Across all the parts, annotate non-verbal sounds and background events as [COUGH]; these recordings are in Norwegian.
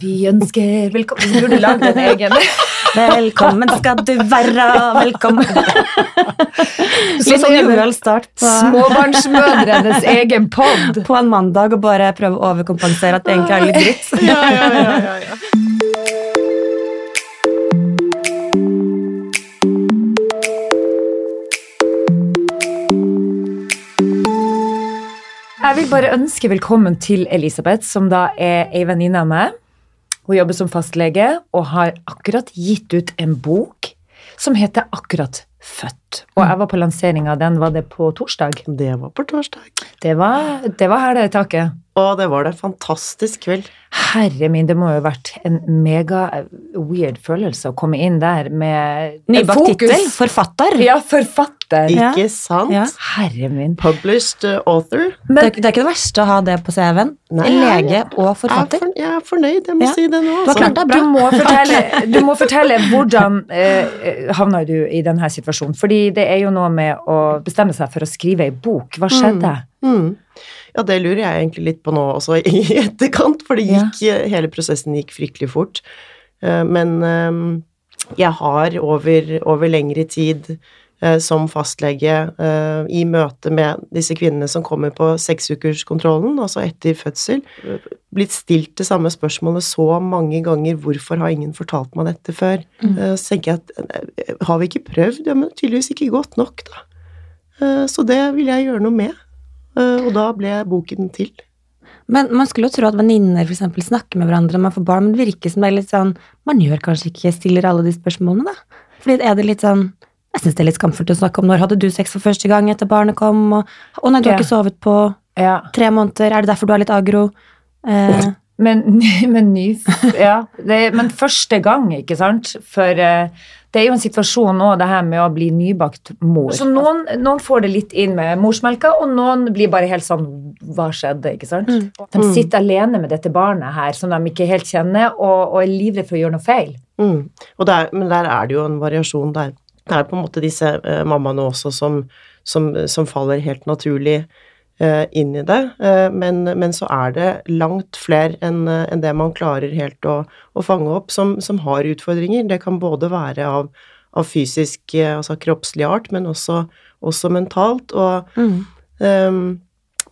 Vi ønsker velkommen Du burde lagd en egen. Velkommen skal du være, velkommen. Litt sånn jovial start på, Småbarnsmødrenes egen pod. på en mandag og bare prøve å overkompensere at det egentlig er litt dritt. Ja, ja, ja, ja, ja. Jeg vil bare ønske velkommen til Elisabeth, som da er ei venninne av meg. Hun jobber som fastlege og har akkurat gitt ut en bok som heter Akkurat født. Og jeg var på lanseringa av den, var det på torsdag? Det var på torsdag. Det var, det var hæla i taket. Å, det var det. Fantastisk kveld. Herre min, det må jo ha vært en mega weird følelse å komme inn der med Nybakt tittel. Forfatter. Ja, forfatter. Ja. Ikke sant? Ja. Herre min. Published author. author. Det, er, det er ikke det verste å ha det på CV-en. Lege og og Jeg er, forfatter. for, jeg er fornøyd, jeg må Ja. si det nå. Du altså. klart det. Du må fortelle, du må fortelle hvordan eh, havna du i denne situasjonen. Fordi det er jo noe med å bestemme seg for å skrive ei bok. Hva skjedde? Mm. Ja, det lurer jeg egentlig litt på nå også i [LAUGHS] etterkant, for det gikk, hele prosessen gikk fryktelig fort. Eh, Men eh, jeg har over, over lengre tid som fastlege eh, i møte med disse kvinnene som kommer på seksukerskontrollen, altså etter fødsel, eh, blitt stilt det samme spørsmålet så mange ganger 'hvorfor har ingen fortalt meg dette før'? Mm. Så tenker jeg at eh, har vi ikke prøvd? Ja, men tydeligvis ikke godt nok, da. Eh, Så det vil jeg gjøre noe med. Eh, Og da ble boken til. Men man skulle jo tro at venninner eksempel snakker med hverandre når man får barn, men det virker som det er litt sånn Man gjør kanskje ikke stiller alle de spørsmålene, da. Fordi er det litt sånn Jeg syns det er litt skamfullt å snakke om når hadde du sex for første gang etter barnet kom, og Å nei, du har Ja. ikke sovet på Ja. tre måneder, er det derfor du er litt agro? Eh, Men, [LAUGHS] men, ny, ja, det, men første gang, ikke sant? For eh, det er jo en situasjon nå, det her med å bli nybakt mor. Så noen, noen får det litt inn med morsmelka, og noen blir bare helt sånn Hva skjedde? ikke sant? Mm. De sitter alene med dette barnet her, som de ikke helt kjenner, og, og er livredde for å gjøre noe feil. Mm. Og der, men der er det jo en variasjon der. Det er på en måte disse eh, mammaene også som, som, som faller helt naturlig eh, inn i det. Eh, men, men så er det langt flere enn eh, enn det man klarer helt å, å fange opp, som, som har utfordringer. Det kan både være av, av fysisk, eh, altså kroppslig art, men også, også mentalt. Og mm.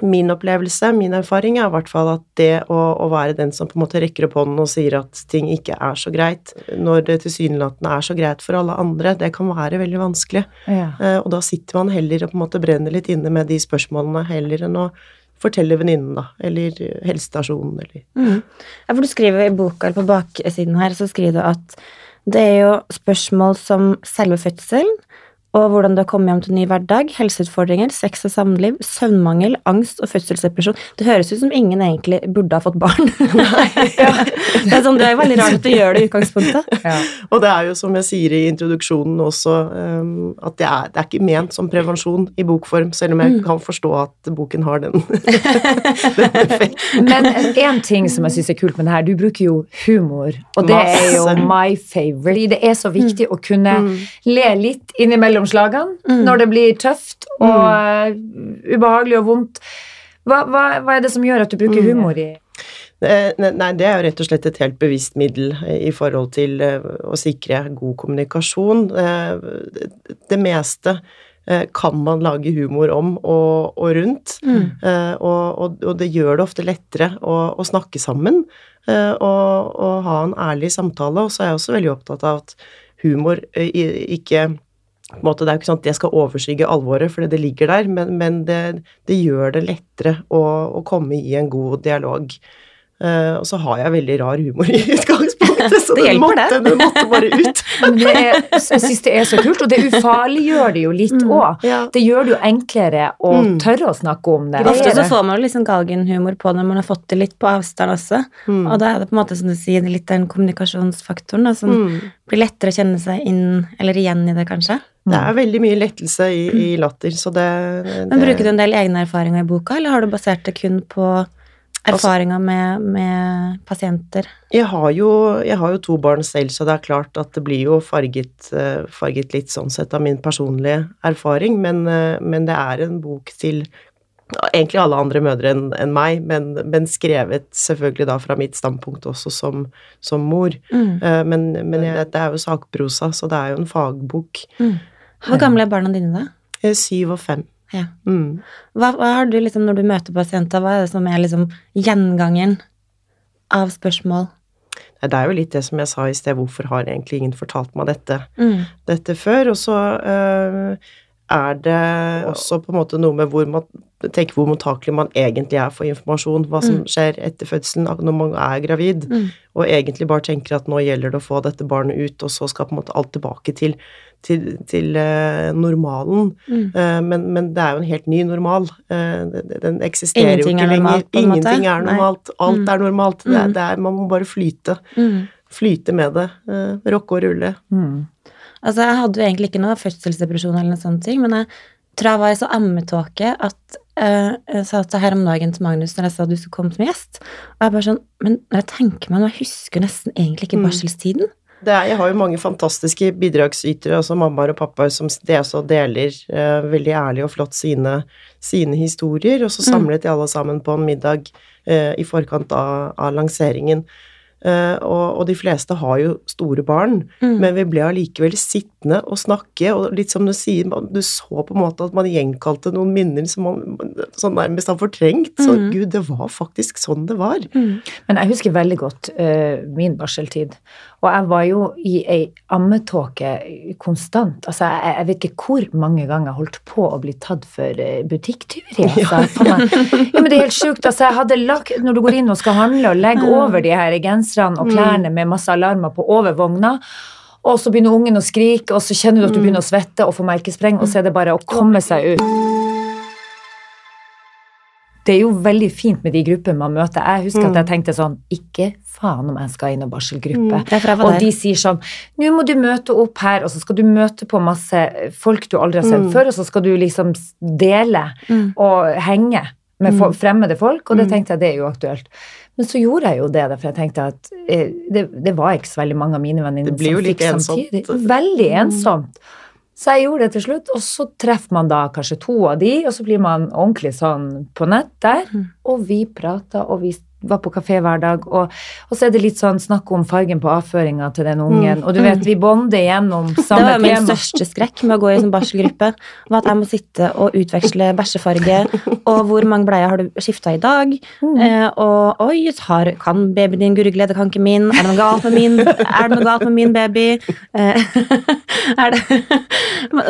Min opplevelse, min erfaring, er i hvert fall at det å, å være den som på en måte rekker opp hånden og sier at ting ikke er så greit, når det tilsynelatende er så greit for alle andre, det kan være veldig vanskelig. Ja. Eh, og da sitter man heller og på en måte brenner litt inne med de spørsmålene, heller enn å fortelle venninnen, da, eller helsestasjonen, eller Mm. Ja, for du skriver i boka, eller på baksiden her, så skriver du at det er jo spørsmål som selve fødselen, og hvordan du har kommet hjem til en ny hverdag, helseutfordringer, sex og samliv, søvnmangel, angst og fødselsdepresjon. Det høres ut som ingen egentlig burde ha fått barn. [LAUGHS] det, er sånn, det er jo veldig rart at du gjør det i utgangspunktet. [LAUGHS] Ja. Og det er jo som jeg sier i introduksjonen også, um, at det er, det er ikke ment som prevensjon i bokform, selv om jeg kan forstå at boken har den, [LAUGHS] den. Men én ting som jeg syns er kult med det her, du bruker jo humor, og det er jo my favorite. Det er så viktig å kunne le litt innimellom slagene når det blir tøft og eh, ubehagelig og vondt. Hva, hva, hva er det som gjør at du bruker humor i Eh, Nei, det er jo rett og slett et helt bevisst middel eh, i forhold til å sikre god kommunikasjon. Det- meste kan man lage humor om og, og rundt, Mm. og, og, og det gjør det ofte lettere å, å snakke sammen og, og ha en ærlig samtale. Og så er jeg også veldig opptatt av at humor ikke måte, Det er jo ikke sånn at det skal overskygge alvoret, fordi det ligger der, men, men det, det gjør det lettere å, å komme i en god dialog. Uh, og så har jeg veldig rar humor i utgangspunktet, [LAUGHS] så Det den måtte, det. den måtte bare ut. [LAUGHS] Men det er, jeg syns det er så kult, og det ufarliggjør det jo litt òg. Ja. Det gjør det jo enklere å Mm. tørre å snakke om det. Ofte så får man jo liksom galgenhumor på når man har fått det litt på avstand også. Mm. Og da er det på en måte, som du sier, litt den kommunikasjonsfaktoren da, som Mm. blir lettere å kjenne seg inn, eller igjen i det, kanskje. Det er veldig mye lettelse i, i latter, så det, det Men bruker du en del egne erfaringer i boka, eller har du basert det kun på erfaringer med, med pasienter? Jeg har, jo, jeg har jo to barn selv, så det er klart at det blir jo farget, eh, farget litt sånn sett av min personlige erfaring, men, eh, men det er en bok til egentlig alle andre mødre enn en meg, men, men skrevet selvfølgelig da fra mitt standpunkt også som, som mor. Mm. Eh, men men dette er jo sakprosa, så det er jo en fagbok. Mm. Hvor gamle er barna dine, da? Eh, Syv og fem. Ja. Mm. Hva, hva har du liksom, når du møter pasienter, hva er det som er liksom gjengangeren av spørsmål? Det er jo litt det som jeg sa i sted, hvorfor har egentlig ingen fortalt meg dette, Mm. dette før? Og så øh, er det også på en måte noe med hvor man tenker hvor mottakelig man egentlig er for informasjon, hva som skjer etter fødselen når man er gravid, Mm. og egentlig bare tenker at nå gjelder det å få dette barnet ut, og så skal på en måte alt tilbake til, til, til eh, normalen. Mm. Eh, men, men det er jo en helt ny normal. Eh, den- eksisterer Ingenting jo ikke lenger. normalt, på måte. Ingenting er Nei. normalt. Alt Mm. er normalt. Det er, Mm. det er, man må bare flyte. Mm. Flyte med det. Rokke rocke og rulle. Mm. Altså, jeg hadde jo egentlig ikke noe fødselsdepresjon eller noen sånne ting, men jeg tror jeg var i så ammetåke at eh, jeg sa til her om dagen til Magnus når jeg sa at du skulle komme som gjest, og jeg bare sånn Men når jeg tenker meg nå, jeg husker nesten egentlig ikke Mm. barselstiden. Det er, jeg har jo mange fantastiske bidragsytere, altså mammaer og pappaer, som det også deler eh, veldig ærlig og flott sine, sine historier, og så Mm. samlet de alle sammen på en middag eh, i forkant av, av lanseringen. Eh, og, og de fleste har jo store barn, Mm. men vi ble allikevel sittende og snakke, og litt som du sier, man- du så på en måte at man gjenkalte noen minner som man sånn nærmest har fortrengt. Så Mm. gud, det var faktisk sånn det var. Mm. Men jeg husker veldig godt uh, min barseltid. Og jeg var jo i ei ammetåke konstant. Altså, jeg, jeg vet ikke hvor mange ganger jeg holdt på å bli tatt for uh, butikktyveri. [LAUGHS] Altså, Ja. ja, men det er helt sjukt. Altså, jeg hadde lagt, når du går inn og skal handle og legger over de her genserne og klærne med masse alarmer på over vogna, og så begynner ungen å skrike, og så kjenner du at du begynner å svette og få melkespreng, og så er det bare å komme seg ut. Det er jo veldig fint med de gruppene man møter. Jeg husker at jeg tenkte sånn Ikke faen om jeg skal inn i barselgruppe. Var Og de sier sånn Nå må du møte opp her, og så skal du møte på masse folk du aldri har sett før, og så skal du liksom dele Mm. og henge med fo- fremmede folk, og det tenkte jeg det er jo aktuelt. Men så gjorde jeg jo det, for jeg tenkte at eh, det, det var ikke så veldig mange av mine venninner som fikk ensomt. samtidig. Veldig ensomt. Så jeg gjorde det til slutt, og så treffer man da kanskje to av de, og så blir man ordentlig sånn på nett der. Og vi prata, og vi var på kafé hver dag, og, og så er det litt sånn snakk om fargen på avføringa til den ungen, og du vet, vi bonder gjennom samme [LAUGHS] Det samme var min største skrekk med å gå i sånn barselgruppe. var At jeg må sitte og utveksle bæsjefarge, og hvor mange bleier har du skifta i dag? Eh, og oi, har, kan babyen din gurgle? Det kan ikke min. Er det noe galt med min, er det noe galt med min baby? Eh, [LAUGHS] er det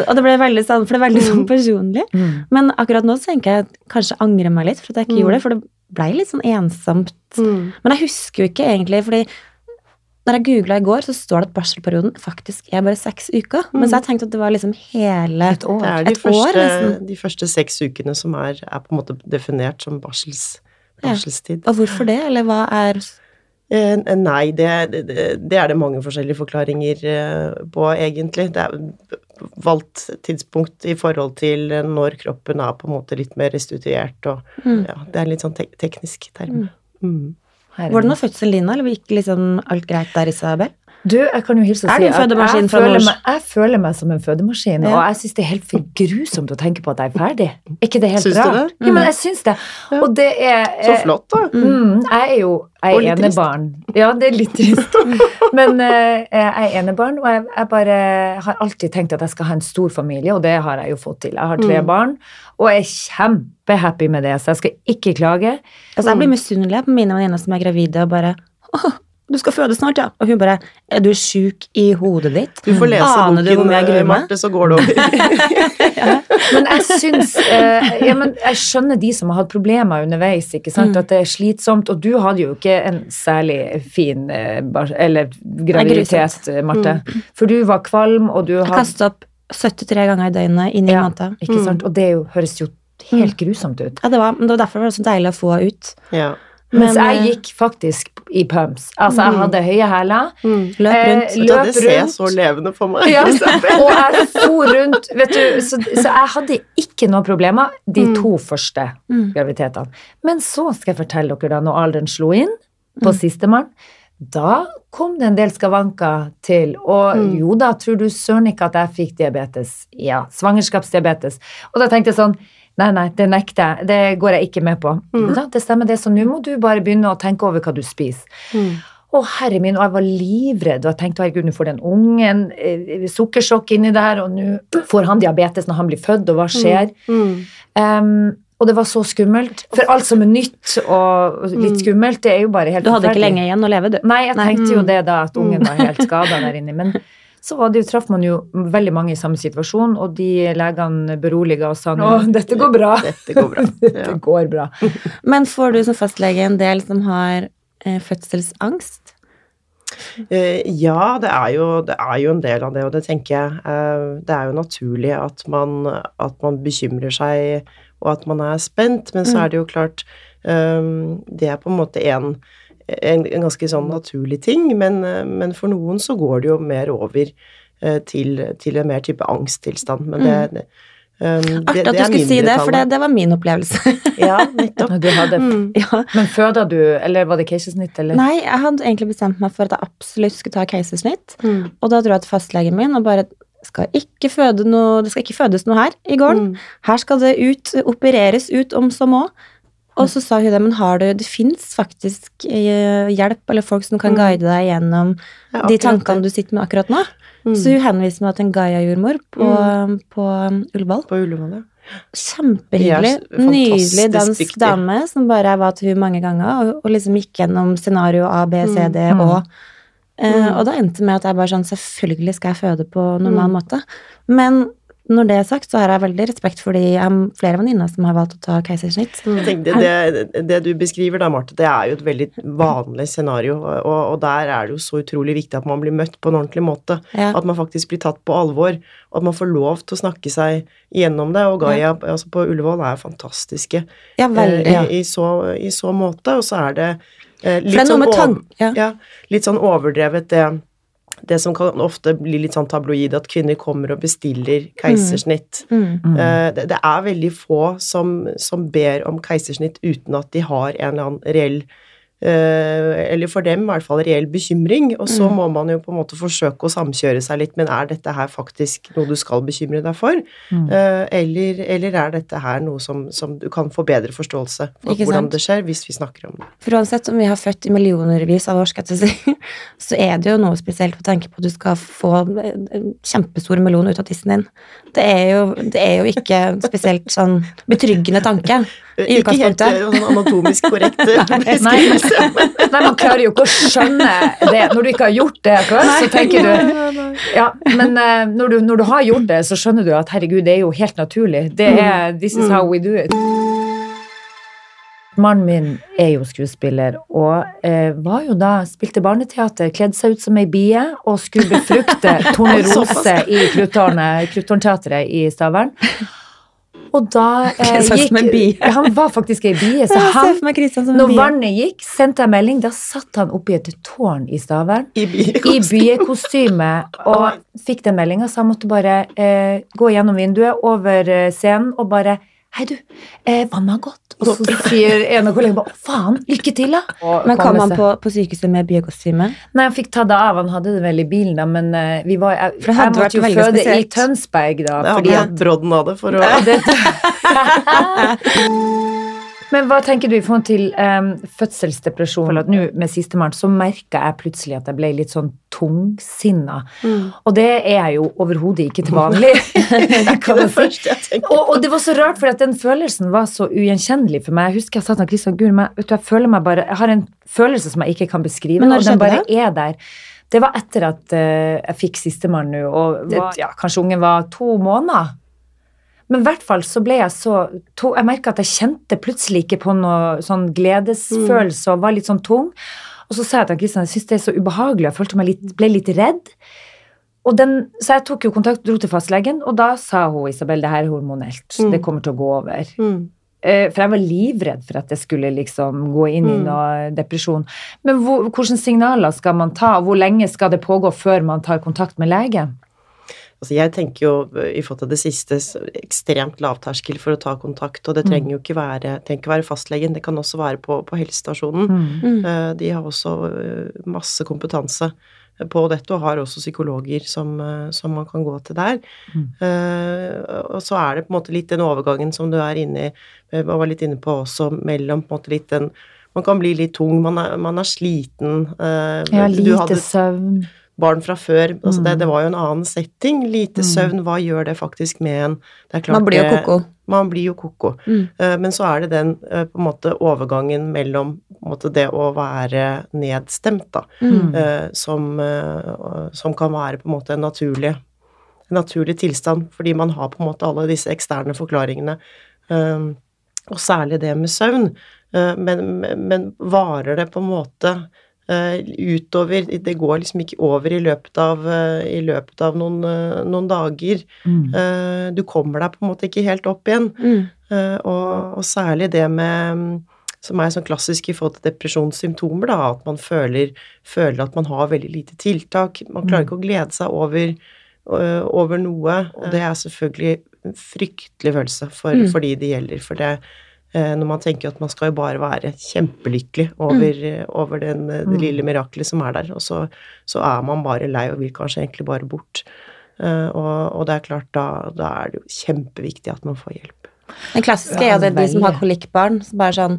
Og det ble veldig sånn, for det er veldig sånn personlig. Mm. Men akkurat nå så tenker jeg at kanskje angrer meg litt for at jeg ikke gjorde det, for det blei litt sånn ensomt. Mm. Men jeg husker jo ikke egentlig, fordi når jeg googla i går, så står det at barselperioden faktisk er bare seks uker. Mens jeg tenkte at det var liksom hele Et år. Det er de, Et år, første, de første seks ukene som er, er på en måte definert som barsels, Ja. barselstid. Og hvorfor det, eller hva er Eh, nei, det, det, det er det mange forskjellige forklaringer eh, på, egentlig. Det er valgt tidspunkt i forhold til når kroppen er på en måte litt mer restituert, og Mm. ja, det er en litt sånn tek teknisk term. Mm. Herregud. Var det noe fødsel din, eller gikk liksom alt greit der, Isabel? Du, jeg kan jo hilse og si at jeg føler, meg, jeg føler meg som en fødemaskin, Ja. og jeg syns det er helt for grusomt å tenke på at jeg er ferdig. Er ikke det helt Syns du rart? det? Ja, men jeg syns det. Ja. Og det er Så eh, flott, da! Mm, jeg er jo jeg er enebarn. Ja, det er litt trist. [LAUGHS] Men eh, jeg er enebarn, og jeg, jeg bare har alltid tenkt at jeg skal ha en stor familie, og det har jeg jo fått til. Jeg har tre Mm. barn, og jeg er kjempehappy med det, så jeg skal ikke klage. Altså, jeg blir misunnelig på mine venninner som er gravide, og bare [LAUGHS] du skal føde snart, ja. Og hun bare Er du sjuk i hodet ditt? Du får lese Aner du boken, gruer eh, meg? Marte, så går det over. [LAUGHS] Men jeg syns eh, ja, men Jeg skjønner de som har hatt problemer underveis, ikke sant? Mm. at det er slitsomt. Og du hadde jo ikke en særlig fin eh, eller graviditet, Marte. Marte. For du var kvalm, og du Jeg kasta opp 73 ganger i døgnet i ni Ja. måneder. Ikke sant? Og det jo, høres jo helt grusomt ut. Ja, det var, men det var derfor det var så deilig å få ut. Ja. Mens Men, jeg eh, gikk faktisk i pumps. Altså, jeg hadde høye hæler. Mm. Løp Eh, rundt. Eh, løp rundt. det ser jeg så levende for meg. Ja, [LAUGHS] og jeg for rundt vet du, så, så jeg hadde ikke noen problemer de to første Mm. graviditetene. Men så skal jeg fortelle dere da, når alderen slo inn på sistemann, da kom det en del skavanker til. Og jo da, tror du søren ikke at jeg fikk diabetes? Ja, svangerskapsdiabetes. Og da tenkte jeg sånn Nei, nei, det nekter jeg. Det går jeg ikke med på. Mm. Det stemmer, det, så nå må du bare begynne å tenke over hva du spiser. Mm. Å, herre min, og jeg var livredd, og jeg tenkte herregud, nå får den ungen eh, sukkersjokk inni der, og nå får han diabetes når han blir født, og hva skjer? Mm. Um, og det var så skummelt. For alt som er nytt og litt skummelt, det er jo bare helt Du hadde ikke lenge igjen å leve, du. Nei, jeg tenkte jo det da, at ungen var helt [LAUGHS] skada der inni. Men så det traff man jo veldig mange i samme situasjon, og de legene beroliga og sa nå dette går bra. Dette går bra. [LAUGHS] Dette går bra. Men får du som fastlege en del som har eh, fødselsangst? Eh, Ja, det er, jo, det er jo en del av det, og det tenker jeg eh, Det er jo naturlig at man, at man bekymrer seg, og at man er spent, men så er det jo klart eh, Det er på en måte en, en, en ganske sånn naturlig ting, men, men for noen så går det jo mer over eh, til, til en mer type angsttilstand. Men det, det, Um, Artig at du skulle si det, for det, det var min opplevelse. [LAUGHS] Ja, nettopp. [LAUGHS] Du hadde, Mm. ja. Men føda du, eller var det keisersnitt, eller? Nei, jeg hadde egentlig bestemt meg for at jeg absolutt skulle ta keisersnitt. Mm. Og da dro jeg til fastlegen min og bare skal ikke føde noe, det skal ikke fødes noe her i gården. Mm. Her skal det ut, opereres ut om som må. Og så sa hun det, men har du Det fins faktisk eh, hjelp eller folk som kan Mm. guide deg gjennom Ja, de tankene du sitter med akkurat nå. Mm. Så hun henviste meg til en Gaia-jordmor på, på um, Ullevål. På Ullevål, ja. Kjempehyggelig. De Nydelig dansk dyktige. dame som bare var til hun mange ganger, og, og liksom gikk gjennom scenario A, B, C, D Mm. og mm. Uh, Og da endte det med at jeg bare sånn Selvfølgelig skal jeg føde på normal Mm. måte. Men når det er sagt, så har jeg veldig respekt for de flere venninner som har valgt å ta keisersnitt. Jeg tenkte, det, det du beskriver da, Marte, det er jo et veldig vanlig scenario, og, og der er det jo så utrolig viktig at man blir møtt på en ordentlig måte. Ja. At man faktisk blir tatt på alvor, og at man får lov til å snakke seg gjennom det. Og Gaia altså på Ullevål er fantastiske Ja, eh, Ja. i, så, i så måte, og så er det eh, litt, det er sånn over. Ja. ja, litt sånn overdrevet det det som kan ofte bli litt sånn tabloid, at kvinner kommer og bestiller keisersnitt. Mm. Mm. Eh, Det, det er veldig få som, som ber om keisersnitt uten at de har en eller annen reell Eller for dem i hvert fall reell bekymring. Og så Mm. må man jo på en måte forsøke å samkjøre seg litt, men er dette her faktisk noe du skal bekymre deg for? Mm. Eh, Eller, eller er dette her noe som, som du kan få bedre forståelse for Ikke hvordan sant? det skjer, hvis vi snakker om det? For uansett om vi har født i millionervis av år, skal jeg si, [LAUGHS] så er det jo noe spesielt å tenke på at du skal få en kjempestor melon ut av tissen din. Det er jo, det er jo ikke spesielt sånn betryggende tanke [LAUGHS] i Ikke helt sånn anatomisk korrekt eh, [LAUGHS] beskrivelse. Nei, [LAUGHS] Nei, man klarer jo ikke å skjønne det. Når du ikke har gjort det før, så tenker du Ja, men eh, når, du, når du har gjort det, så skjønner du at herregud, det er jo helt naturlig. Det er This is how we do it. Mannen min er jo skuespiller, og eh, var jo da spilte barneteater, kledde seg ut som ei bie og skulle befrukte [LAUGHS] Tornerose i Kruttornet, i Stavern. Og da [LAUGHS] eh. Ja, Han var faktisk ei bie, så han når vannet gikk, sendte jeg melding. Da satt han oppi et tårn i Stavern I biekostyme og fikk den meldinga, så han måtte bare eh, gå gjennom vinduet over eh, scenen og bare Hei, du, eh, vannet har gått. Og så [LAUGHS] sier en av kollegene bare faen, lykke til, da. Og Men kom han på, på sykehuset med biogasstime? Nei, han fikk ta det av. Han hadde det vel i bilen, da, men uh, vi var Jeg, For det hadde jeg måtte vært jo veldig spesielt. i. Tønsberg, da. Det fordi hadde hatt brodden av det for å [LAUGHS] [LAUGHS] Men hva tenker du i forhold til um, fødselsdepresjon? Nå med sistemann så merka jeg plutselig at jeg ble litt sånn tungsinna. Og det er jeg jo overhodet ikke til vanlig. [LAUGHS] [LAUGHS] jeg tenker. og, og det var så rart, for den følelsen var så ugjenkjennelig for meg. Jeg husker jeg sa til Christian Guri, du, jeg føler meg bare Jeg har en følelse som jeg ikke kan beskrive, og den bare det? er der. Det var etter at uh, jeg fikk sistemann nå, og var, ja, kanskje ungen var to måneder. Men i hvert fall så ble jeg så to, Jeg merka at jeg kjente plutselig ikke på noe sånn gledesfølelse og var litt sånn tung. Og så sa jeg til Kristian jeg syntes det er så ubehagelig, jeg følte meg litt, ble litt redd. Og den, så jeg tok jo kontakt, dro til fastlegen, og da sa hun Isabel det her er hormonelt. Mm. Det kommer til å gå over. Mm. Eh, For jeg var livredd for at jeg skulle liksom gå inn i Mm. noe depresjon. Men hvor, hvilke signaler skal man ta, og hvor lenge skal det pågå før man tar kontakt med lege? Altså jeg tenker jo eh, i forhold til det siste ekstremt lavterskel for å ta kontakt, og det Mm. trenger jo ikke være, ikke være fastlegen, det kan også være på, på helsestasjonen. Mm. Mm. Eh, De har også eh, masse kompetanse på dette, og har også psykologer som, som man kan gå til der. Mm. Eh, Og så er det på en måte litt den overgangen som du er inne i, jeg var litt inne på også, mellom på en måte litt den Man kan bli litt tung, man er, man er sliten. eh, Ja, du lite hadde søvn. Barn fra før. Altså det, Mm. det var jo en annen setting. Lite Mm. søvn, hva gjør det faktisk med en? Det klart Man blir jo koko. Man blir jo ko-ko. Mm. Eh, Men så er det den eh, på en måte overgangen mellom måte det å være nedstemt, da, Mm. eh, som, som kan være på en måte en naturlig, en naturlig tilstand, fordi man har på en måte alle disse eksterne forklaringene, og særlig det med søvn. Men, men- varer det på en måte utover Det går liksom ikke over i løpet av, eh, i løpet av noen, eh, noen dager. Mm. Eh, Du kommer deg på en måte ikke helt opp igjen. Mm. Eh, og, og særlig det med mm, som er sånn klassisk i forhold til depresjonssymptomer, da, at man føler, føler at man har veldig lite tiltak. Man klarer ikke å glede seg over, over noe, og det er selvfølgelig en fryktelig følelse for, Mm. for de det gjelder. For det, eh, når man tenker at man skal jo bare være kjempelykkelig over, mm. over den, eh, det Mm. lille miraklet som er der, og så, så er man bare lei og vil kanskje egentlig bare bort. Eh, og, og det er klart, da, da er det jo kjempeviktig at man får hjelp. Den klassiske Ja, er jo det de som har kolikkbarn, som bare sånn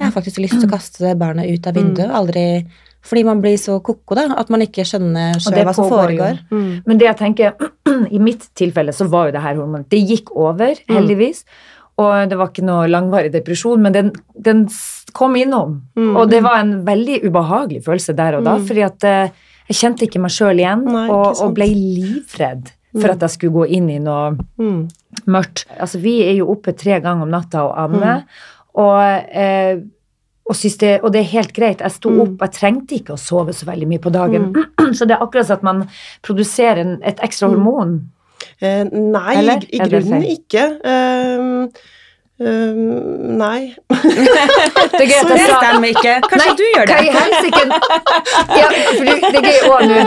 Jeg har faktisk lyst til å kaste det barnet ut av vinduet. Aldri Fordi man blir så ko-ko, da, at man ikke skjønner selv sjøl hva som foregår. Mm. Men det jeg tenker, [CLEARS THROAT] i mitt tilfelle så var jo det her hormonet Det gikk over, heldigvis. Og det var ikke noe langvarig depresjon, men den, den kom innom. Mm. Og det var en veldig ubehagelig følelse der og da, Mm. fordi at eh, jeg kjente ikke meg sjøl igjen, Nei, og, og ble livredd for Mm. at jeg skulle gå inn i noe Mm. mørkt. Altså, vi er jo oppe tre ganger om natta og ammer, Mm. og, eh, og, det, og det er helt greit. Jeg sto Mm. opp, jeg trengte ikke å sove så veldig mye på dagen. [CLEARS THROAT] Så det er akkurat som at man produserer en, et ekstra Mm. hormon. Eh, nei, Eller? i, grunnen ikke. Ehm, ehm, nei. [LAUGHS] Det er gøy at jeg sa stemmer ikke. Kanskje Nei, du gjør det? Hva i helsike? Ja, for det det er gøy òg nå.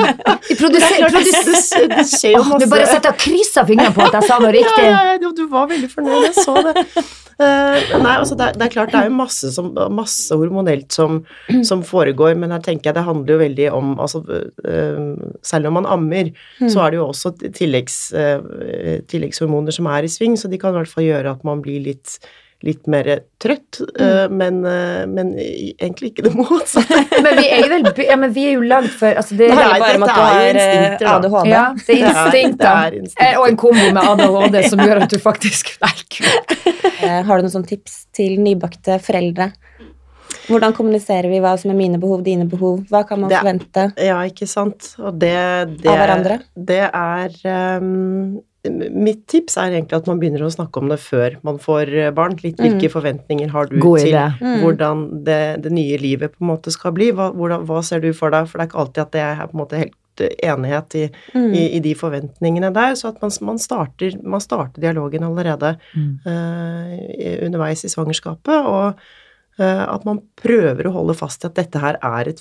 Vi produserer- det, skjer jo masse. Du bare sitter og krysser fingrene på at jeg sa noe riktig. ja, ja, du var veldig fornøyd, jeg så det. Uh, nei, altså det, det er klart det er jo masse, som, masse hormonelt som, som foregår, men her tenker jeg det handler jo veldig om altså, uh, Selv om man ammer, så er det jo også tilleggs, uh, tilleggshormoner som er i sving, så de kan i hvert fall gjøre at man blir litt litt mer trøtt, mm. men, eh, men egentlig ikke det [LAUGHS] motsatte. Men vi er jo, vel, ja, men vi er jo lagd for altså det, Det Nei, handler bare om at dette du er har eh, instinkter, da. ADHD. Ja, det er [LAUGHS] Det instinkt, det da. er instinkter. Eh, Og en kombo med ADHD som gjør at du faktisk [LAUGHS] Nei, gud. Eh, Har du noen tips til nybakte foreldre? Hvordan kommuniserer vi hva som er mine behov, dine behov? Hva kan man Det forvente? Ja, ikke sant. Og det, det Av hverandre? Det er ehm, Mitt tips er egentlig at man begynner å snakke om det før man får eh, barn. Litt Mm. hvilke forventninger har du God til. Mm. hvordan det, det nye livet på en måte skal bli? Hva, hvordan, hva ser du for deg? For det er ikke alltid at det er på en måte helt eh, enighet i, Mm. i, i de forventningene der. Så at man, man, starter, man starter dialogen allerede Mm. eh, underveis i svangerskapet, og uh, at man prøver å holde fast i at dette her er et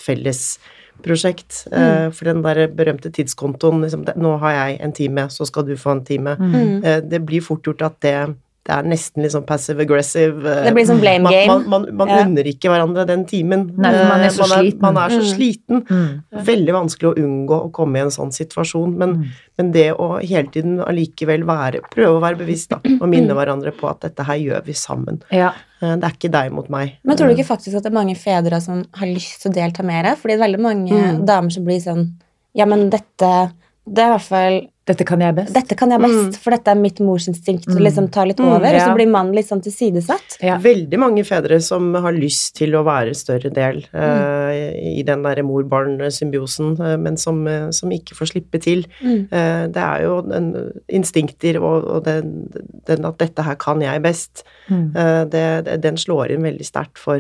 fellesprosjekt. Uh, for den der berømte tidskontoen liksom, det, 'Nå har jeg en time, så skal du få en time'. Mm. Eh, det blir fort gjort at det, det er nesten litt sånn passive aggressive. eh, Det blir sånn blame man, game. man, man, man Ja. unner ikke hverandre den timen. Nei, man er Eh, så sliten. Man er så Mm. sliten. Mm. Veldig vanskelig å unngå å komme i en sånn situasjon, men, Mm. men det å hele tiden allikevel være, prøve å være bevisst da, og minne hverandre på at dette her gjør vi sammen. Ja. Eh, Det er ikke deg mot meg. Men tror du ikke faktisk at det er mange fedre som har lyst til å delta mer? Fordi det er veldig mange Mm. damer som blir sånn Ja, men dette Det er i hvert fall Dette kan jeg best. Dette kan jeg best, Mm. for dette er mitt morsinstinkt. Og Mm. liksom tar litt Mm, over, og så blir mannen litt sånn tilsidesatt. Ja. Veldig mange fedre som har lyst til å være større del uh, i den der mor-barn-symbiosen, uh, men som, uh, som ikke får slippe til. Mm. Eh, det er jo den, instinkter og, og den, den at 'dette her kan jeg best', Mm. eh, det, det, den slår inn veldig sterkt for,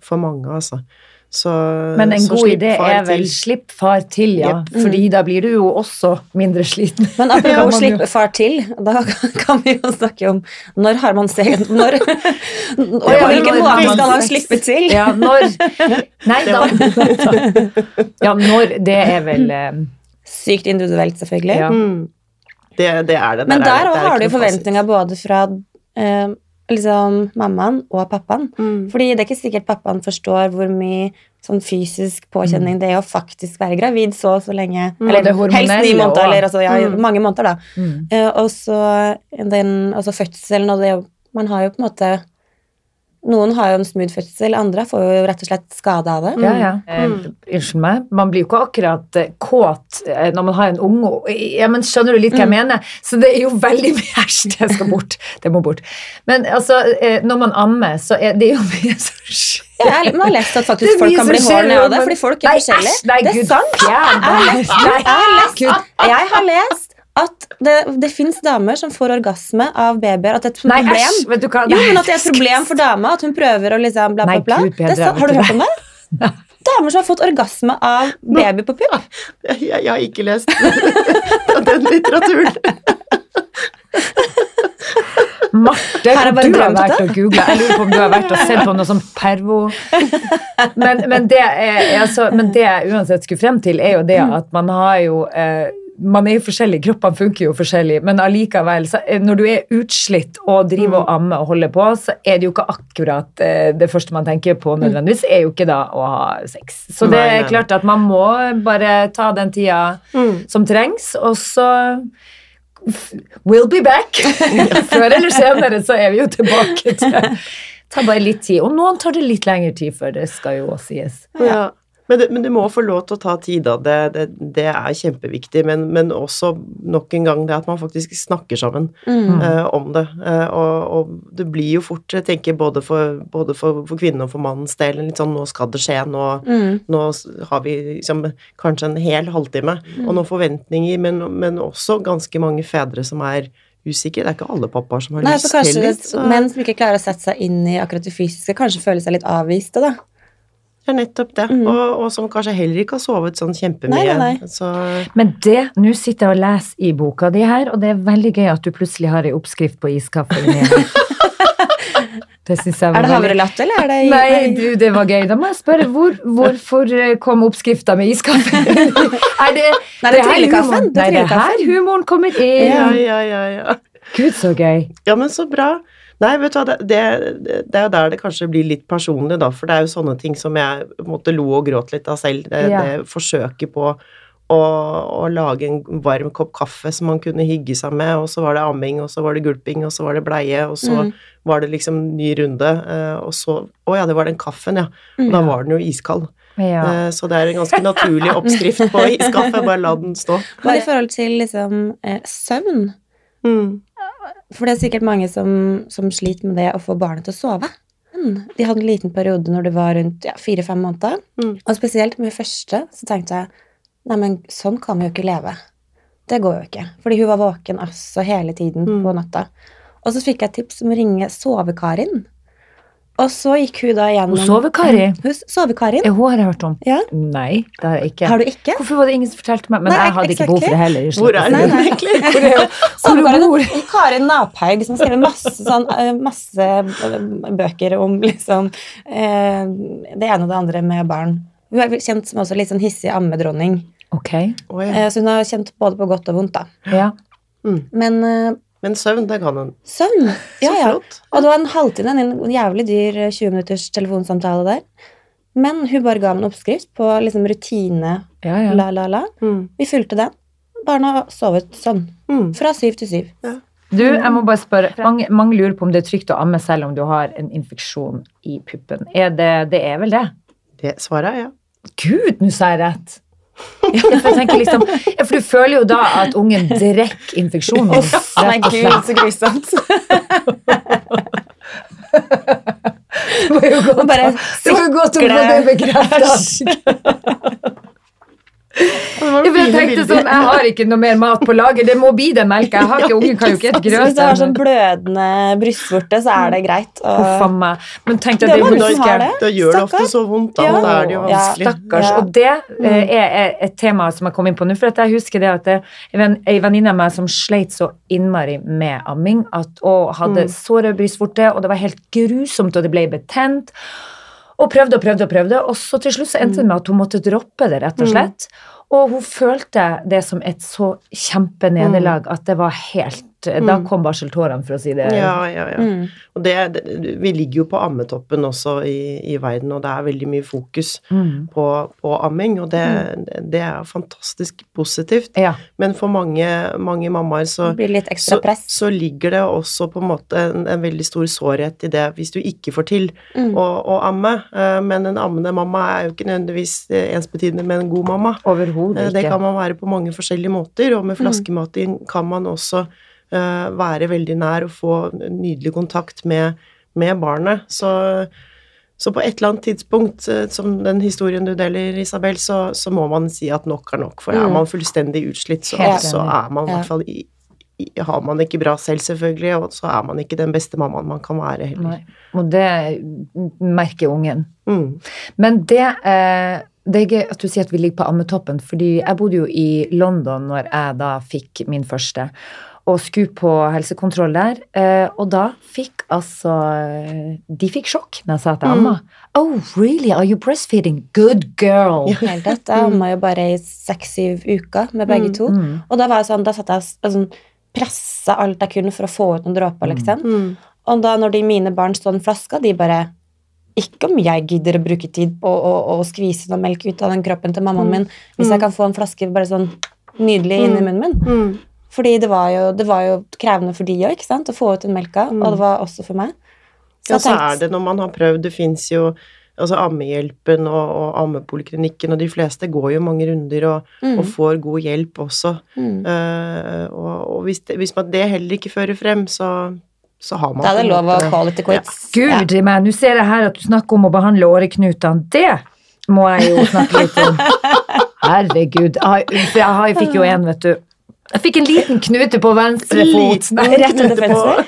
for mange, altså. Så, Men en så god idé er vel til. 'slipp far til', ja. Jepp. Fordi da blir du jo også mindre sliten. Men [LAUGHS] apropos slippe far til, da [LAUGHS] kan vi jo snakke om når har man seg Når [LAUGHS] Og ja, hvilken måte man skal man slippe til? Ja, når Nei da. Ja, når Det er vel eh, Sykt individuelt, selvfølgelig. Ja. Mm. Det, det er det. Men er- der det er har du forventninger både fra eh, liksom mammaen og pappaen. Mm. Fordi det er ikke sikkert pappaen forstår hvor mye sånn fysisk Mm. påkjenning det er å faktisk være gravid så så lenge. Mm, Eller helst ni måneder, også. eller altså, ja, Mm. mange måneder, da. Mm. Eh, og så den altså fødselen og det Man har jo på en måte Noen har jo en smooth fødsel, andre får jo rett og slett skade av det. Ja, ja. Eh, Mm. unnskyld meg. Man blir jo ikke akkurat eh, kåt eh, når man har en unge. Ja, men skjønner du litt hva jeg mener? Så det er jo veldig mye Æsj, det skal bort. Det må bort. Men altså, eh, når man ammer, så er det jo [LAUGHS] mye som skjer. Ja, jeg, har lest at faktisk folk kan bli hårne av det, fordi folk er forskjellige. det er sant. Jeg har lest, jeg har lest, At det, det fins damer som får orgasme av babyer. At det er et Nei, problem. æsj, vet du hva? Jo, men at det er et problem for dama, at hun prøver å liksom bla, bla, Nei. Gud er bedre, sant. Har du hørt om det? Damer som har fått orgasme av [LAUGHS] baby på pupp. Jeg, jeg, jeg har ikke lest [LAUGHS] den litteraturen. [LAUGHS] Marte, Har jeg du har vært og googla. Jeg lurer på om du har vært og sett på noe sånt pervo. Men, men, det er, altså, men det jeg uansett skulle frem til, er jo det at man har jo eh, man er jo forskjellig, kroppene funker jo forskjellig, men allikevel, eh, når du er utslitt og driver og ammer og holder på, så er det jo ikke akkurat eh, det første man tenker på nødvendigvis, er jo ikke da å ha sex. Så det er klart at man må bare ta den tida Mm. som trengs, og så We'll be back. [LAUGHS] Før eller senere så er vi jo tilbake til [LAUGHS] Det tar bare litt tid. Og noen tar det litt lengre tid før, det skal jo også sies. Ja. Men, det, men du, må få lov til å ta tid, da. Det, det, det er kjempeviktig. Men, men også nok en gang det at man faktisk snakker sammen Mm. eh, om det. Eh, og, og det blir jo fort, jeg tenker både for, både for, for kvinnen og for mannens del, litt sånn nå skal det skje, nå, Mm. nå har vi liksom kanskje en hel halvtime, og noen forventninger, men, men også ganske mange fedre som er usikre. Det er ikke alle pappaer som har Nei, lyst til det, så- menn som ikke klarer å sette seg inn i akkurat det fysiske, kanskje føler seg litt avviste, da. Det er nettopp det. Mm. Og, og som kanskje heller ikke har sovet sånn kjempemye. Nei, nei, nei. Så Men det, nå sitter jeg og leser i boka di her, og det er veldig gøy at du plutselig har ei oppskrift på iskaffe inni. [LAUGHS] Det synes jeg var Er det havrelatte, eller er det Nei, du, det var gøy. Da må jeg spørre, hvor, hvorfor eh, kom oppskrifta med iskaffe? [LAUGHS] er det, Nei, det er her trillekaffen. Nei, det er her humoren kommer inn. ja, ja, ja, ja. Gud, så gøy. Ja, men så bra. Nei, vet du hva, det, det, det er jo der det kanskje blir litt personlig, da, for det er jo sånne ting som jeg på en måte lo og gråt litt av selv. Det, Ja. det forsøket på å, å lage en varm kopp kaffe som man kunne hygge seg med, og så var det amming, og så var det gulping, og så var det bleie, og så Mm. var det liksom ny runde, eh, og så Å ja, det var den kaffen, ja. Og da var den jo iskald. Ja. Eh, Så det er en ganske naturlig oppskrift på iskaffe, bare la den stå. Men i forhold til liksom eh, søvn Mm. For det er sikkert mange som, som sliter med det å få barnet til å sove. Men de hadde en liten periode når det var rundt ja, fire-fem måneder. Mm. Og spesielt med første så tenkte jeg nei, men sånn kan vi jo ikke leve. Det går jo ikke. Fordi hun var våken altså hele tiden Mm. på natta. Og så fikk jeg tips om å ringe Sove-Karin. Og så gikk hun da gjennom Hun sover Kari. Hun Sove-Karin? Eh, Hun har jeg hørt om. Ja. Nei, det har jeg ikke. Har du ikke? Hvorfor var det ingen som fortalte meg? Men Nei, jeg hadde ikke behov for det heller. Hvor er hun egentlig? [LAUGHS] Hvor er Sove-Karin bor Karin Naphaug som har skrevet masse, sånn, eh, masse eh, bøker om liksom eh, det ene og det andre med barn. Hun er kjent som også litt sånn hissig ammedronning. Ok, Oh, ja. Eh, så hun har kjent både på godt og vondt, da. ja. Men eh, Men søvn, det kan hun. søvn [LAUGHS] Ja, ja. Og det var en halvtime, en jævlig dyr eh, 20 minutters telefonsamtale der. Men hun bare ga meg en oppskrift på liksom rutine, ja, ja. la, la, la. Mm. Vi fulgte den. Barna har sovet sånn. Mm. Fra syv til syv. Du, jeg må bare spørre. Mange, mange lurer på om det er trygt å amme selv om du har en infeksjon i puppen. Er det, det er vel det? Det svaret er ja. Gud, nå sa jeg rett! Ja, for, jeg liksom, ja, for du føler jo da at ungen drikker infeksjonen. Nei, gud, så grusomt. [LAUGHS] Det var jo godt, det var jo godt å få det bekreftet. [LAUGHS] Jeg tenkte sånn, jeg har ikke noe mer mat på lager, det må bli den melka. Jeg har ikke, ungen kan jo ikke et Så hvis du har sånn blødende brystvorte, så er det greit. Og... Uff meg. Men tenk deg Det det, det jeg. det. Gjør det ofte så vondt, da. Ja. Da er det jo Ja. Stakkars. Ja. Og det eh, er er et tema som jeg kom inn på nå. For at jeg husker det at det ei venninne av meg som sleit så innmari med amming at, og hadde Mm. såre brystvorte, og det var helt grusomt, og det ble betent. Og prøvde og prøvde og prøvde, og så til slutt så endte det med at hun måtte droppe det, rett og slett. Og hun følte det som et så kjempenederlag at det var helt Da kom barseltårene, for å si det. Ja, ja, ja. Mm. Og det, vi ligger jo på ammetoppen også i, i verden, og det er veldig mye fokus Mm. på, på amming, og det, det er fantastisk positivt. Ja. Men for mange, mange mammaer så, så, så ligger det også på en måte en, en veldig stor sårhet i det hvis du ikke får til Mm. å, å amme. Eh, Men en ammende mamma er jo ikke nødvendigvis eh, ensbetydende med en god mamma. Overhodet ikke. Det kan man være på mange forskjellige måter, og med flaskemat kan man også eh, være veldig nær og få nydelig kontakt med, med barnet. Så, så på et eller annet tidspunkt, eh, som den historien du deler, Isabel, så, så må man si at nok er nok. For er Mm. man fullstendig utslitt, så, så er man i hvert fall i, i, har man ikke bra selv, selvfølgelig, og så er man ikke den beste mammaen man kan være heller. Nei. Og det merker ungen. Mm. Men det, eh, det er gøy at du sier at vi ligger på ammetoppen, fordi jeg bodde jo i London når jeg da fikk min første, og skulle på helsekontroll der, eh, og da fikk altså De fikk sjokk når jeg sa til amma. Oh, really? Are you breastfeeding? Good girl! Helt rett. Jeg amma jo bare i seks-syv uker med begge to. Mm. Og da var jeg sånn, da satt jeg sånn, pressa alt jeg kunne for å få ut noen dråper, liksom. Mm. Og da når de mine barn så den flaska, de bare Ikke om jeg gidder å bruke tid på å, å, å skvise noe melk ut av den kroppen til mammaen min, hvis jeg kan få en flaske bare sånn nydelig inn i munnen min. Mm. Fordi det var jo, det var jo krevende for de òg, ikke sant, å få ut den melka. Og det var også for meg. Ja, så tenkte- er det når man har prøvd Det fins jo altså Ammehjelpen og, og ammepoliklinikken, og de fleste går jo mange runder og, Mm. og får god hjelp også. Mm. Uh, og og hvis, det, hvis man det heller ikke fører frem, så, så har man Da er det lov å quality quits. Gud i meg, nå ser jeg her at du snakker om å behandle åreknutene. Det må jeg jo snakke litt om. [LAUGHS] Herregud. Jeg, jeg, jeg fikk jo en, vet du. Jeg fikk en liten knute på venstre fot. Rett under knute.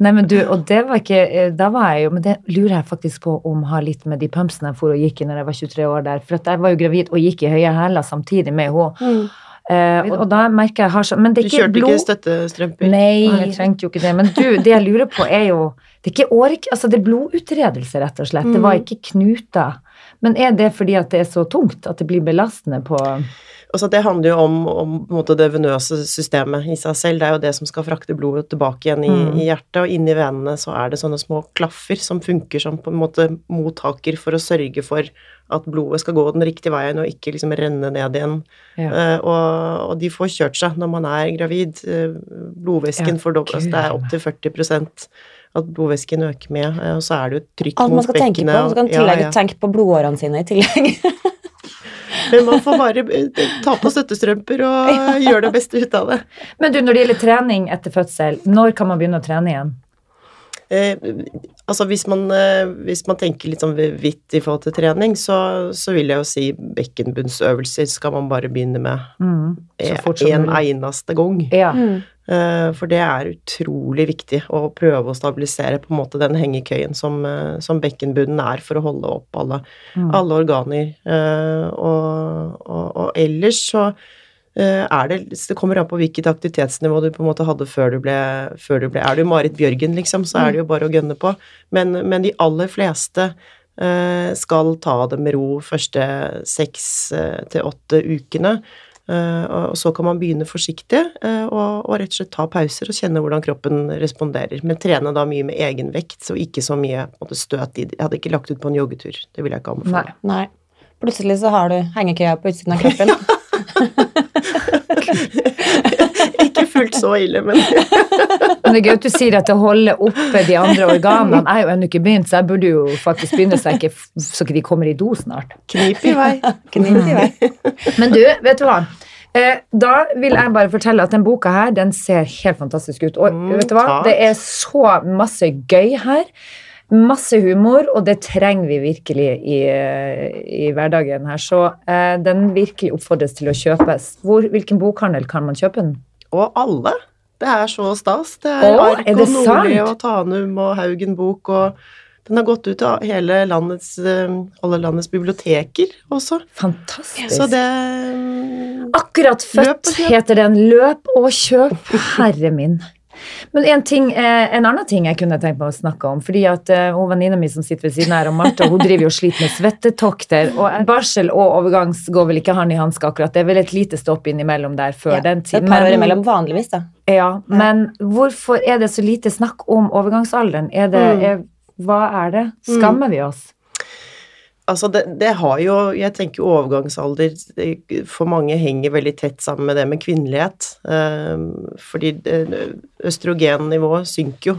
Nei, men du, og det var ikke eh, Da var jeg jo Men det lurer jeg faktisk på om har litt med de pumpsene jeg for og gikk i når jeg var 23 år der. For at jeg var jo gravid og gikk i høye hæler samtidig med henne. Mm. Uh, og da merker jeg har så Men det Du er ikke kjørte ikke støttestrømper? Nei, jeg trengte jo ikke det. Men du, det jeg lurer på er jo Det er ikke årek... Altså, det er blodutredelse, rett og slett. Det var ikke knuter. Men er det fordi at det er så tungt at det blir belastende på Altså, det handler jo om, om måte, det venøse systemet i seg selv. Det er jo det som skal frakte blodet tilbake igjen i, Mm. i hjertet, og inni venene så er det sånne små klaffer som funker som på en måte mottaker for å sørge for at blodet skal gå den riktige veien og ikke liksom renne ned igjen. Ja. Uh, og, og de får kjørt seg når man er gravid. Uh, blodvæsken Ja, fordobles. altså, det er opptil 40 at blodvæsken øker med, eh, og så er det jo trykk Alt man mot skal tenke på. Man ja, ja. tenke på blodårene sine i tillegg. [LAUGHS] Men man får bare eh, ta på støttestrømper og [LAUGHS] gjøre det beste ut av det. Men du, når det gjelder trening etter fødsel, når kan man begynne å trene igjen? Eh, altså hvis man, eh, hvis man tenker litt sånn vidt i forhold til trening, så, så vil jeg jo si bekkenbunnsøvelser skal man bare begynne med Mm, så fort som en eneste gang. Ja. Eh, for det er utrolig viktig å prøve å stabilisere på en måte den hengekøyen som, eh, som bekkenbunnen er for å holde opp alle, Mm. alle organer. Eh, og, og, og ellers så det Det kommer an på hvilket aktivitetsnivå du på en måte hadde før du ble, før du ble Er du Marit Bjørgen, liksom, så er det jo bare å gønne på. Men, men de aller fleste eh, skal ta det med ro første seks eh, til åtte ukene. Eh, og så kan man begynne forsiktig eh, og, og rett og slett ta pauser og kjenne hvordan kroppen responderer. Men trene da mye med egen vekt, så ikke så mye på måte, støt i. Jeg hadde ikke lagt ut på en joggetur. Det vil jeg ikke Nei. anbefale. Nei. Plutselig så har du hengekøya på utsiden av kroppen. [LAUGHS] ikke fullt så ille, men [LAUGHS] Men det er gøy at du sier at det holder oppe de andre organene. Jeg er jo ennå ikke begynt, så jeg burde jo faktisk begynne så, ikke, så ikke de kommer i do snart. knip i vei. Knip i vei. Men du, vet du hva? Eh, da vil jeg bare fortelle at den boka her, den ser helt fantastisk ut. Og Mm, vet du hva? Det er så masse gøy her. Masse humor, og det trenger vi virkelig i, i hverdagen her. Så eh, den virkelig oppfordres til å kjøpes. Hvor, hvilken bokhandel kan man kjøpe den? Og alle. Det er så stas. Det er Åh, Ark og Nordli og Tanum og Haugen bok og den har gått ut til landets, eh, alle landets biblioteker også. Fantastisk. Så det Akkurat født heter den. Løp og kjøp, herre min. Men en, ting, eh, en annen ting jeg kunne tenkt meg å snakke om, fordi at uh, hun venninna mi som sitter ved siden her, og Martha, hun driver jo og sliter med svettetokter, og barsel og overgangs går vel ikke hånd i hanske akkurat, det er vel et lite stopp innimellom der før Ja, den Det er et par år imellom vanligvis, da. Ja, men hvorfor er det så lite snakk om overgangsalderen? Er det, Mm. er, hva er det? Skammer vi oss? Altså, det, det har jo Jeg tenker overgangsalder for mange henger veldig tett sammen med det med kvinnelighet. Eh, fordi østrogennivået synker jo.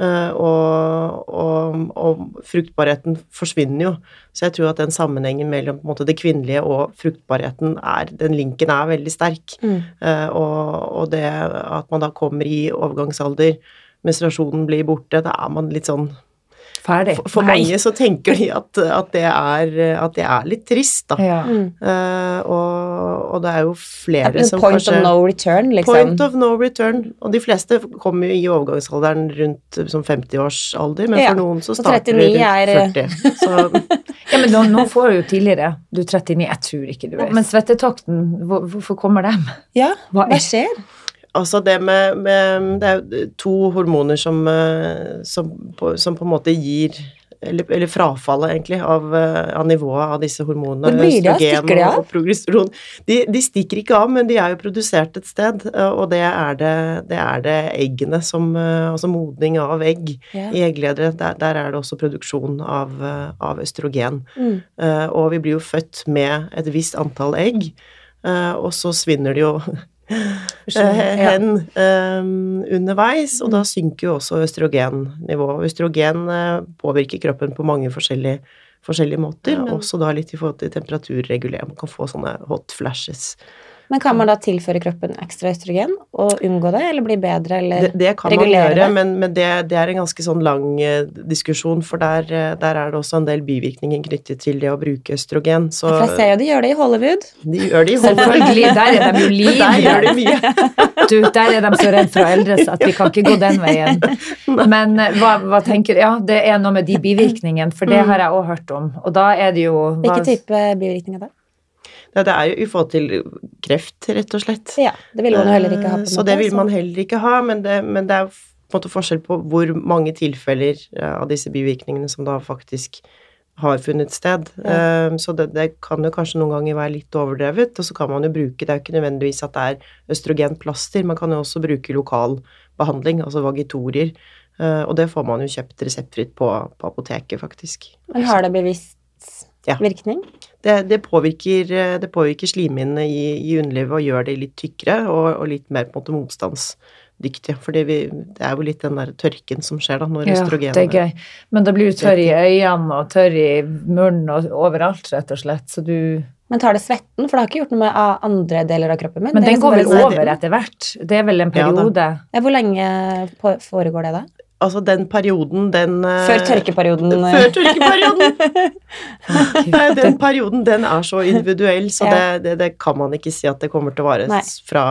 eh, og, og, og fruktbarheten forsvinner jo. Så jeg tror at den sammenhengen mellom på en måte, det kvinnelige og fruktbarheten er Den linken er veldig sterk. Mm. Eh, og, og det at man da kommer i overgangsalder, menstruasjonen blir borte, da er man litt sånn Ferdig? For, for mange så tenker de at, at, det er, at det er litt trist, da. Ja. Mm. Eh, og, og det er jo flere som point kanskje of no return, liksom. Point of no return. Og de fleste kommer jo i overgangsalderen rundt som 50-årsalder, men Ja, for noen så starter 39 det er- rundt 40. Så [LAUGHS] Ja, men nå, nå får du jo tidligere. Du er 39, jeg tror ikke du er Men svettetakten, hvor, hvorfor kommer dem? Ja, Hva hva er- skjer? Altså det med, med Det er to hormoner som, eh, som, på, som på en måte gir eller, eller frafallet, egentlig, av, eh, av nivået av disse hormonene. Hvor blir de av? Stikker de av? Og, progesteron. De, de stikker ikke av, men de er jo produsert et sted, eh, og det er det, det, er det eggene som Altså modning av egg yeah. i eggledere. Der, der er det også produksjon av, av østrogen. Mm. Uh, og vi blir jo født med et visst antall egg, uh, og så svinner det jo [LAUGHS] hen eh, underveis, og da synker jo også østrogennivået. Østrogen eh, påvirker kroppen på mange forskjellige, forskjellige måter, også da litt i forhold til temperaturregulering. Man kan få sånne hot flashes. Men kan man da tilføre kroppen ekstra østrogen og unngå det, eller bli bedre, eller Det, det kan man gjøre, det? men, men det, det er en ganske sånn lang eh, diskusjon, for der, eh, der er det også en del bivirkninger knyttet til det å bruke østrogen. Så For jeg ser jo de gjør det i Hollywood. de gjør det i Selvfølgelig, der er de jo [LAUGHS] Men Der gjør de livredde. mye. [LAUGHS] Du, der er de så redd for å eldres at vi kan ikke gå den veien. [LAUGHS] Men eh, hva, hva tenker Ja, det er noe med de bivirkningene, for det har jeg òg hørt om. Og da er det jo hva- Hvilken type bivirkninger da? Ja, det er jo i forhold til kreft, rett og slett. Ja, det vil man jo heller ikke ha. på Eh, Så måte, det vil man heller ikke ha, men det, men det er på en måte forskjell på hvor mange tilfeller eh, av disse bivirkningene som da faktisk har funnet sted. Eh, Så det, det kan jo kanskje noen ganger være litt overdrevet, og så kan man jo bruke Det er jo ikke nødvendigvis at det er østrogenplaster, man kan jo også bruke lokal behandling, altså vagitorier. Og det får man jo kjøpt reseptfritt på, på apoteket, faktisk. Men har det bevisst virkning? Ja. Det, det, påvirker, eh, det påvirker slimhinnene i, i underlivet og gjør det litt tykkere og, og litt mer på en måte motstandsdyktige. For det er jo litt den der tørken som skjer da når Ja, østrogenet det er gøy. Men det blir jo tørr i øynene og tørr i munnen og overalt, rett og slett. Så du Men tar det svetten? For det har ikke gjort noe med andre deler av kroppen min. Men Det den liksom går vel over etter hvert? Det er vel en periode? Ja, hvor lenge foregår det da? Altså, den perioden, den eh, Før tørkeperioden? eh, Før tørkeperioden! [LAUGHS] Nei, den perioden, den er så individuell, så Ja. det, det, det kan man ikke si at det kommer til å vare Nei. fra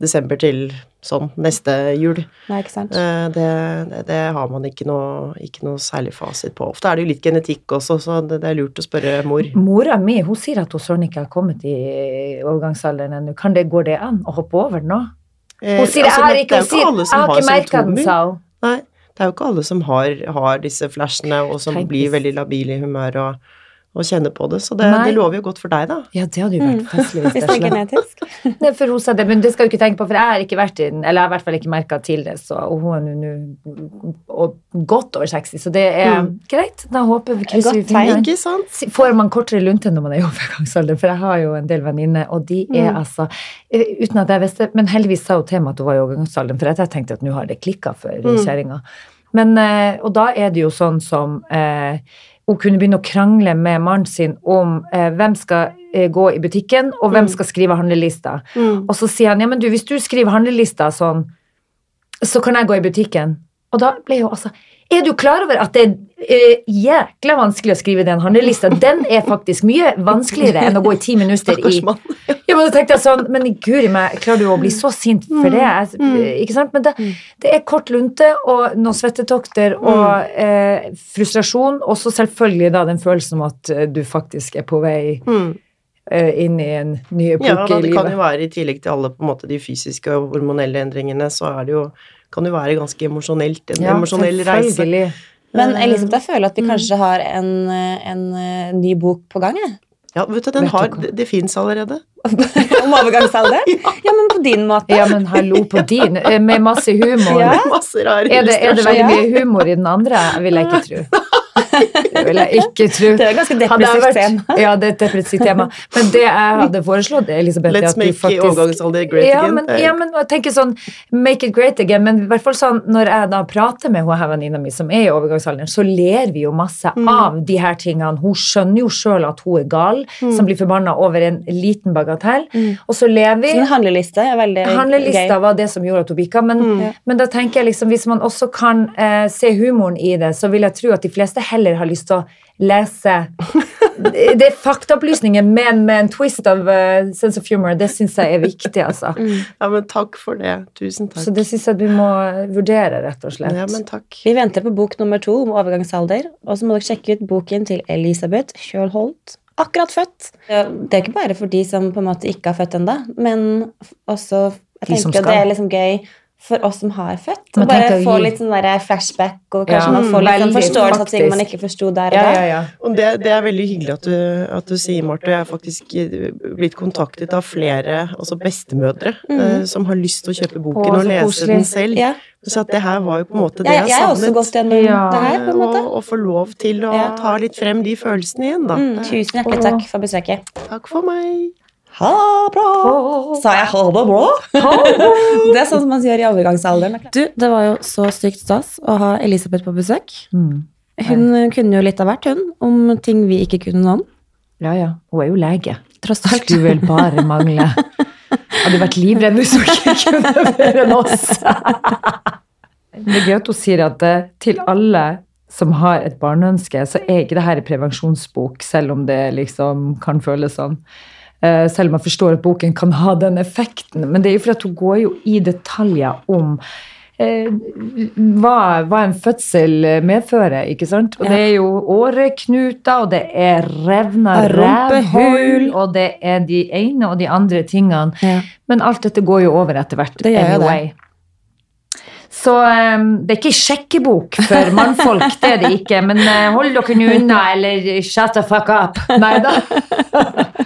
desember til sånn neste jul. Nei, ikke sant? Eh, Det, det, det har man ikke noe, ikke noe særlig fasit på. Ofte er det jo litt genetikk også, så det, det er lurt å spørre mor. Mora mi hun sier at hun søren ikke har kommet i overgangsalderen ennå. Kan det, går det an å hoppe over den nå? Eh, Hun sier altså, jeg har det- ikke, har ikke merka den, sa hun. Nei, det er jo ikke alle som har, har disse flashene, og som Tenk blir veldig labile i humør og, og kjenne på det. Så det, det lover jo godt for deg, da. Ja, det hadde jo vært festlig hvis det er genetisk? Nei, for hun sa det, men det skal du ikke tenke på, for jeg har ikke vært i den, eller jeg har i hvert fall ikke merka til det, så, og hun er nå- godt over 60, så det er Mm. greit. Da håper vi krysser vi fingrene. Får man kortere lunte når man er i overgangsalder? For jeg har jo en del venninner, og de er Mm. altså eh, Uten at jeg visste Men heldigvis sa hun til meg at hun var i overgangsalderen, for jeg tenkte at nå har det klikka for Mm. kjerringa. Men eh, Og da er det jo sånn som eh, hun kunne begynne å krangle med mannen sin om eh, hvem skal eh, gå i butikken, og hvem Mm. skal skrive handlelista. Mm. Og så sier han ja, men du, hvis du skriver handlelista sånn, så kan jeg gå i butikken. Og da ble jo altså Er du klar over at det er eh, jækla vanskelig å skrive den handlelista? Den er faktisk mye vanskeligere enn å gå i ti minutter i. Ja, men da tenkte jeg sånn Men guri meg, klarer du å bli så sint for det? Jeg- Ikke sant? Men det, det er kort lunte og noen svettetokter og eh, frustrasjon, og så selvfølgelig da den følelsen om at eh, du faktisk er på vei Mm. eh, inn i en ny Ja, epoke da, i det kan jo være i tillegg til alle på en måte de fysiske og hormonelle endringene, så er det jo kan jo være ganske emosjonelt. En Ja, emosjonell reise. Men Eh, Elisabeth, jeg føler at vi kanskje har en, en eh, ny bok på gang, jeg. Ja, vet du, den har, det, det fins allerede. [LAUGHS] Om overgangsalderen? [LAUGHS] Ja, men på din måte. Ja, men hallo på din, eh, med masse humor. [LAUGHS] Ja. Masse Er det, er det veldig mye humor i den andre? Vil jeg ikke tro. Det vil jeg ikke tro. Det er et ganske depressivt vært- tema. Ja, det er et depressivt tema. Men det jeg hadde foreslått, Elisabeth, Let's at du make faktisk overgangsalder great ja, again. men, ja, men jeg tenker sånn Make it great again. Men i hvert fall sånn, når jeg da prater med hun her venninna mi som er i overgangsalderen, så ler vi jo masse Mm. av de her tingene. Hun skjønner jo sjøl at hun er gal, som blir forbanna over en liten bagatell. Mm. Og så ler vi. Så en handleliste er veldig Handlelista gøy. var det som gjorde at hun bikka, men, Mm. men da tenker jeg liksom, hvis man også kan eh, se humoren i det, så vil jeg tro at de fleste heller har lyst til å lese Det er faktaopplysninger, men med en twist av uh, sense of humor. Det syns jeg er viktig, altså. Ja, men takk for det. Tusen takk. Så det syns jeg du må vurdere, rett og slett. Ja, men takk. Vi venter på bok nummer to om overgangsalder, og så må dere sjekke ut boken til Elisabeth Kjølholt. Akkurat født. Det er ikke bare for de som på en måte ikke har født ennå, men også Jeg De som tenker at det er liksom gøy for oss som har født. Og bare få litt sånn der flashback, og kanskje Ja, man får litt sånn forståelse av ting man ikke forsto der og Ja, da. ja, ja. Og det, det er veldig hyggelig at du, at du sier, Marte. Jeg er faktisk eh, blitt kontaktet av flere, altså bestemødre, eh, som har lyst til å kjøpe boken og, og lese koselig. den selv. Ja. Så at det her var jo på en måte det Jeg, jeg, jeg har også savnet. gått gjennom Ja. det her, på en måte. Og, og få lov til å Ja. ta litt frem de følelsene igjen, da. Mm, tusen hjertelig takk for besøket. Takk for meg. Ha det bra! Sa jeg ha det bra? [LAUGHS] Det er sånn som man sier i overgangsalderen. Du, det var jo så sykt stas å ha Elisabeth på besøk. Mm. Hun kunne jo litt av hvert, hun, om ting vi ikke kunne noe om. ja, ja. Hun er jo lege. Tross alt. Skulle vel bare mangle. Hadde vært livredd hvis hun ikke kunne mer enn oss. [LAUGHS] Det er gøy at hun sier at eh, til alle som har et barneønske, så er ikke det her en prevensjonsbok, selv om det liksom kan føles sånn. Eh, Selv om jeg forstår at boken kan ha den effekten. Men det er jo fordi hun går jo i detaljer om eh, hva, hva en fødsel medfører, ikke sant? Og Ja. det er jo åreknuter, og det er revna rævhull, og det er de ene og de andre tingene. Ja. Men alt dette går jo over etter hvert. Det gjør anyway. det. Så um, det er ikke sjekkebok for mannfolk, det er det ikke. Men uh, hold dere unna, eller shut the fuck up. Nei da. [LAUGHS]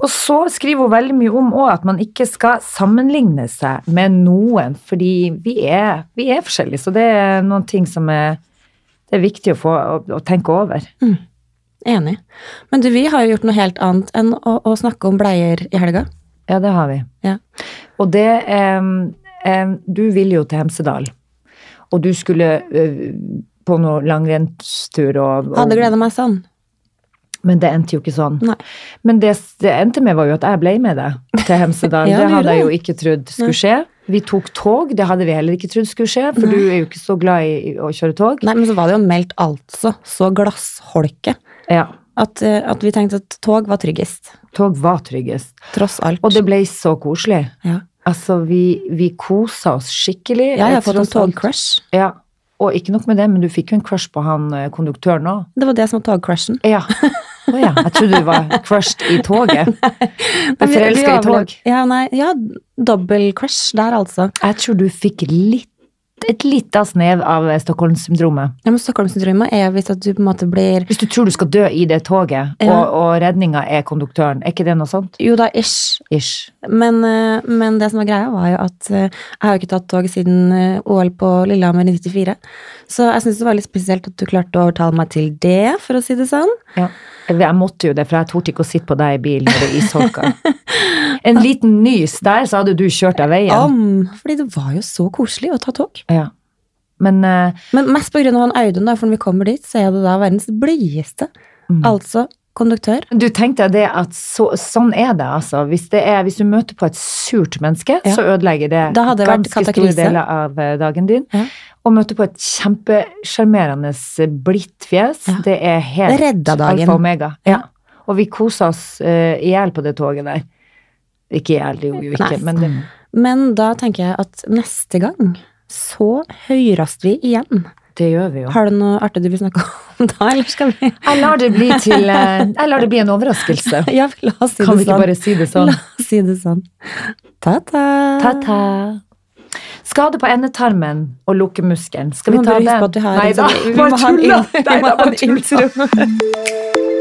Og så skriver hun veldig mye om at man ikke skal sammenligne seg med noen, fordi vi er, vi er forskjellige. Så det er noen ting som er, det er viktig å, få, å, å tenke over. Enig. Men du, vi har jo gjort noe helt annet enn å, å snakke om bleier i helga. Ja, det har vi. Ja. Og det em, em, Du vil jo til Hemsedal, og du skulle ø, på noe langrennstur og, og Hadde gleda meg sånn. Men det endte jo ikke sånn. Nei. Men det det endte med, var jo at jeg ble med deg til Hemsedal. [LAUGHS] Ja, det hadde jeg jo ikke trodd skulle skje. Vi tok tog, det hadde vi heller ikke trodd skulle skje, for du er jo ikke så glad i å kjøre tog. Nei, men så var det jo meldt altså så glassholke Ja, at, eh, at vi tenkte at tog var tryggest. tog var tryggest. Tross alt. Og det ble så koselig. ja. Altså, vi, vi kosa oss skikkelig. Jeg har fått en togcrush. Ja, og ikke nok med det, men du fikk jo en crush på han eh, konduktøren òg. Det var det som var togcrushen. Ja. [LAUGHS] Å ja. Jeg trodde du var crushed i toget. [LAUGHS] Forelska i tog. Ja, nei, ja, dobbel crush der, altså. Jeg tror du fikk litt, et lite snev av Stockholm-syndromet. Ja, men Stockholmssyndromet er hvis at du på en måte blir Hvis du tror du skal dø i det toget, Ja. og, og redninga er konduktøren, er ikke det noe sånt? Jo da, ish. Ish. Men, eh, men det som var greia, var jo at eh, jeg har jo ikke tatt tog siden eh, OL på Lillehammer i 94. Så jeg syns det var litt spesielt at du klarte å overtale meg til det, for å si det sånn. Ja. Jeg måtte jo det, for jeg torde ikke å sitte på deg i bilen når det isholka. [LAUGHS] En liten nys der, så hadde du kjørt av veien. Om, fordi det var jo så koselig å ta tog. Ja. Men uh, Men mest av han Audun, da, for når vi kommer dit, så er det da verdens blideste. Mm. Altså konduktør. Du tenkte det at så, sånn er det, altså. Hvis, det er, hvis du møter på et surt menneske, Ja. så ødelegger det ganske store deler av eh, dagen din. Ja. Og møter på et kjempesjarmerende blidt fjes, Ja. det er helt Det alfa og omega. Ja. Og vi kosa oss uh, i hjel på det toget der. Ikke jeg, det gjorde jo ikke, Nei. men det, Men da tenker jeg at neste gang så høres vi igjen. Det gjør vi jo. Har du noe artig du vil snakke om da, eller skal vi Jeg lar det bli, til, eh, [LAUGHS] lar det bli en overraskelse. [LAUGHS] Ja, la oss si Kan vi det ikke sånn. bare si det sånn? La oss si det sånn. Ta-ta. Ta-ta. Skade på endetarmen og lukkemuskelen. Skal vi ta den? Nei da, sånn- bare tulla. [LAUGHS]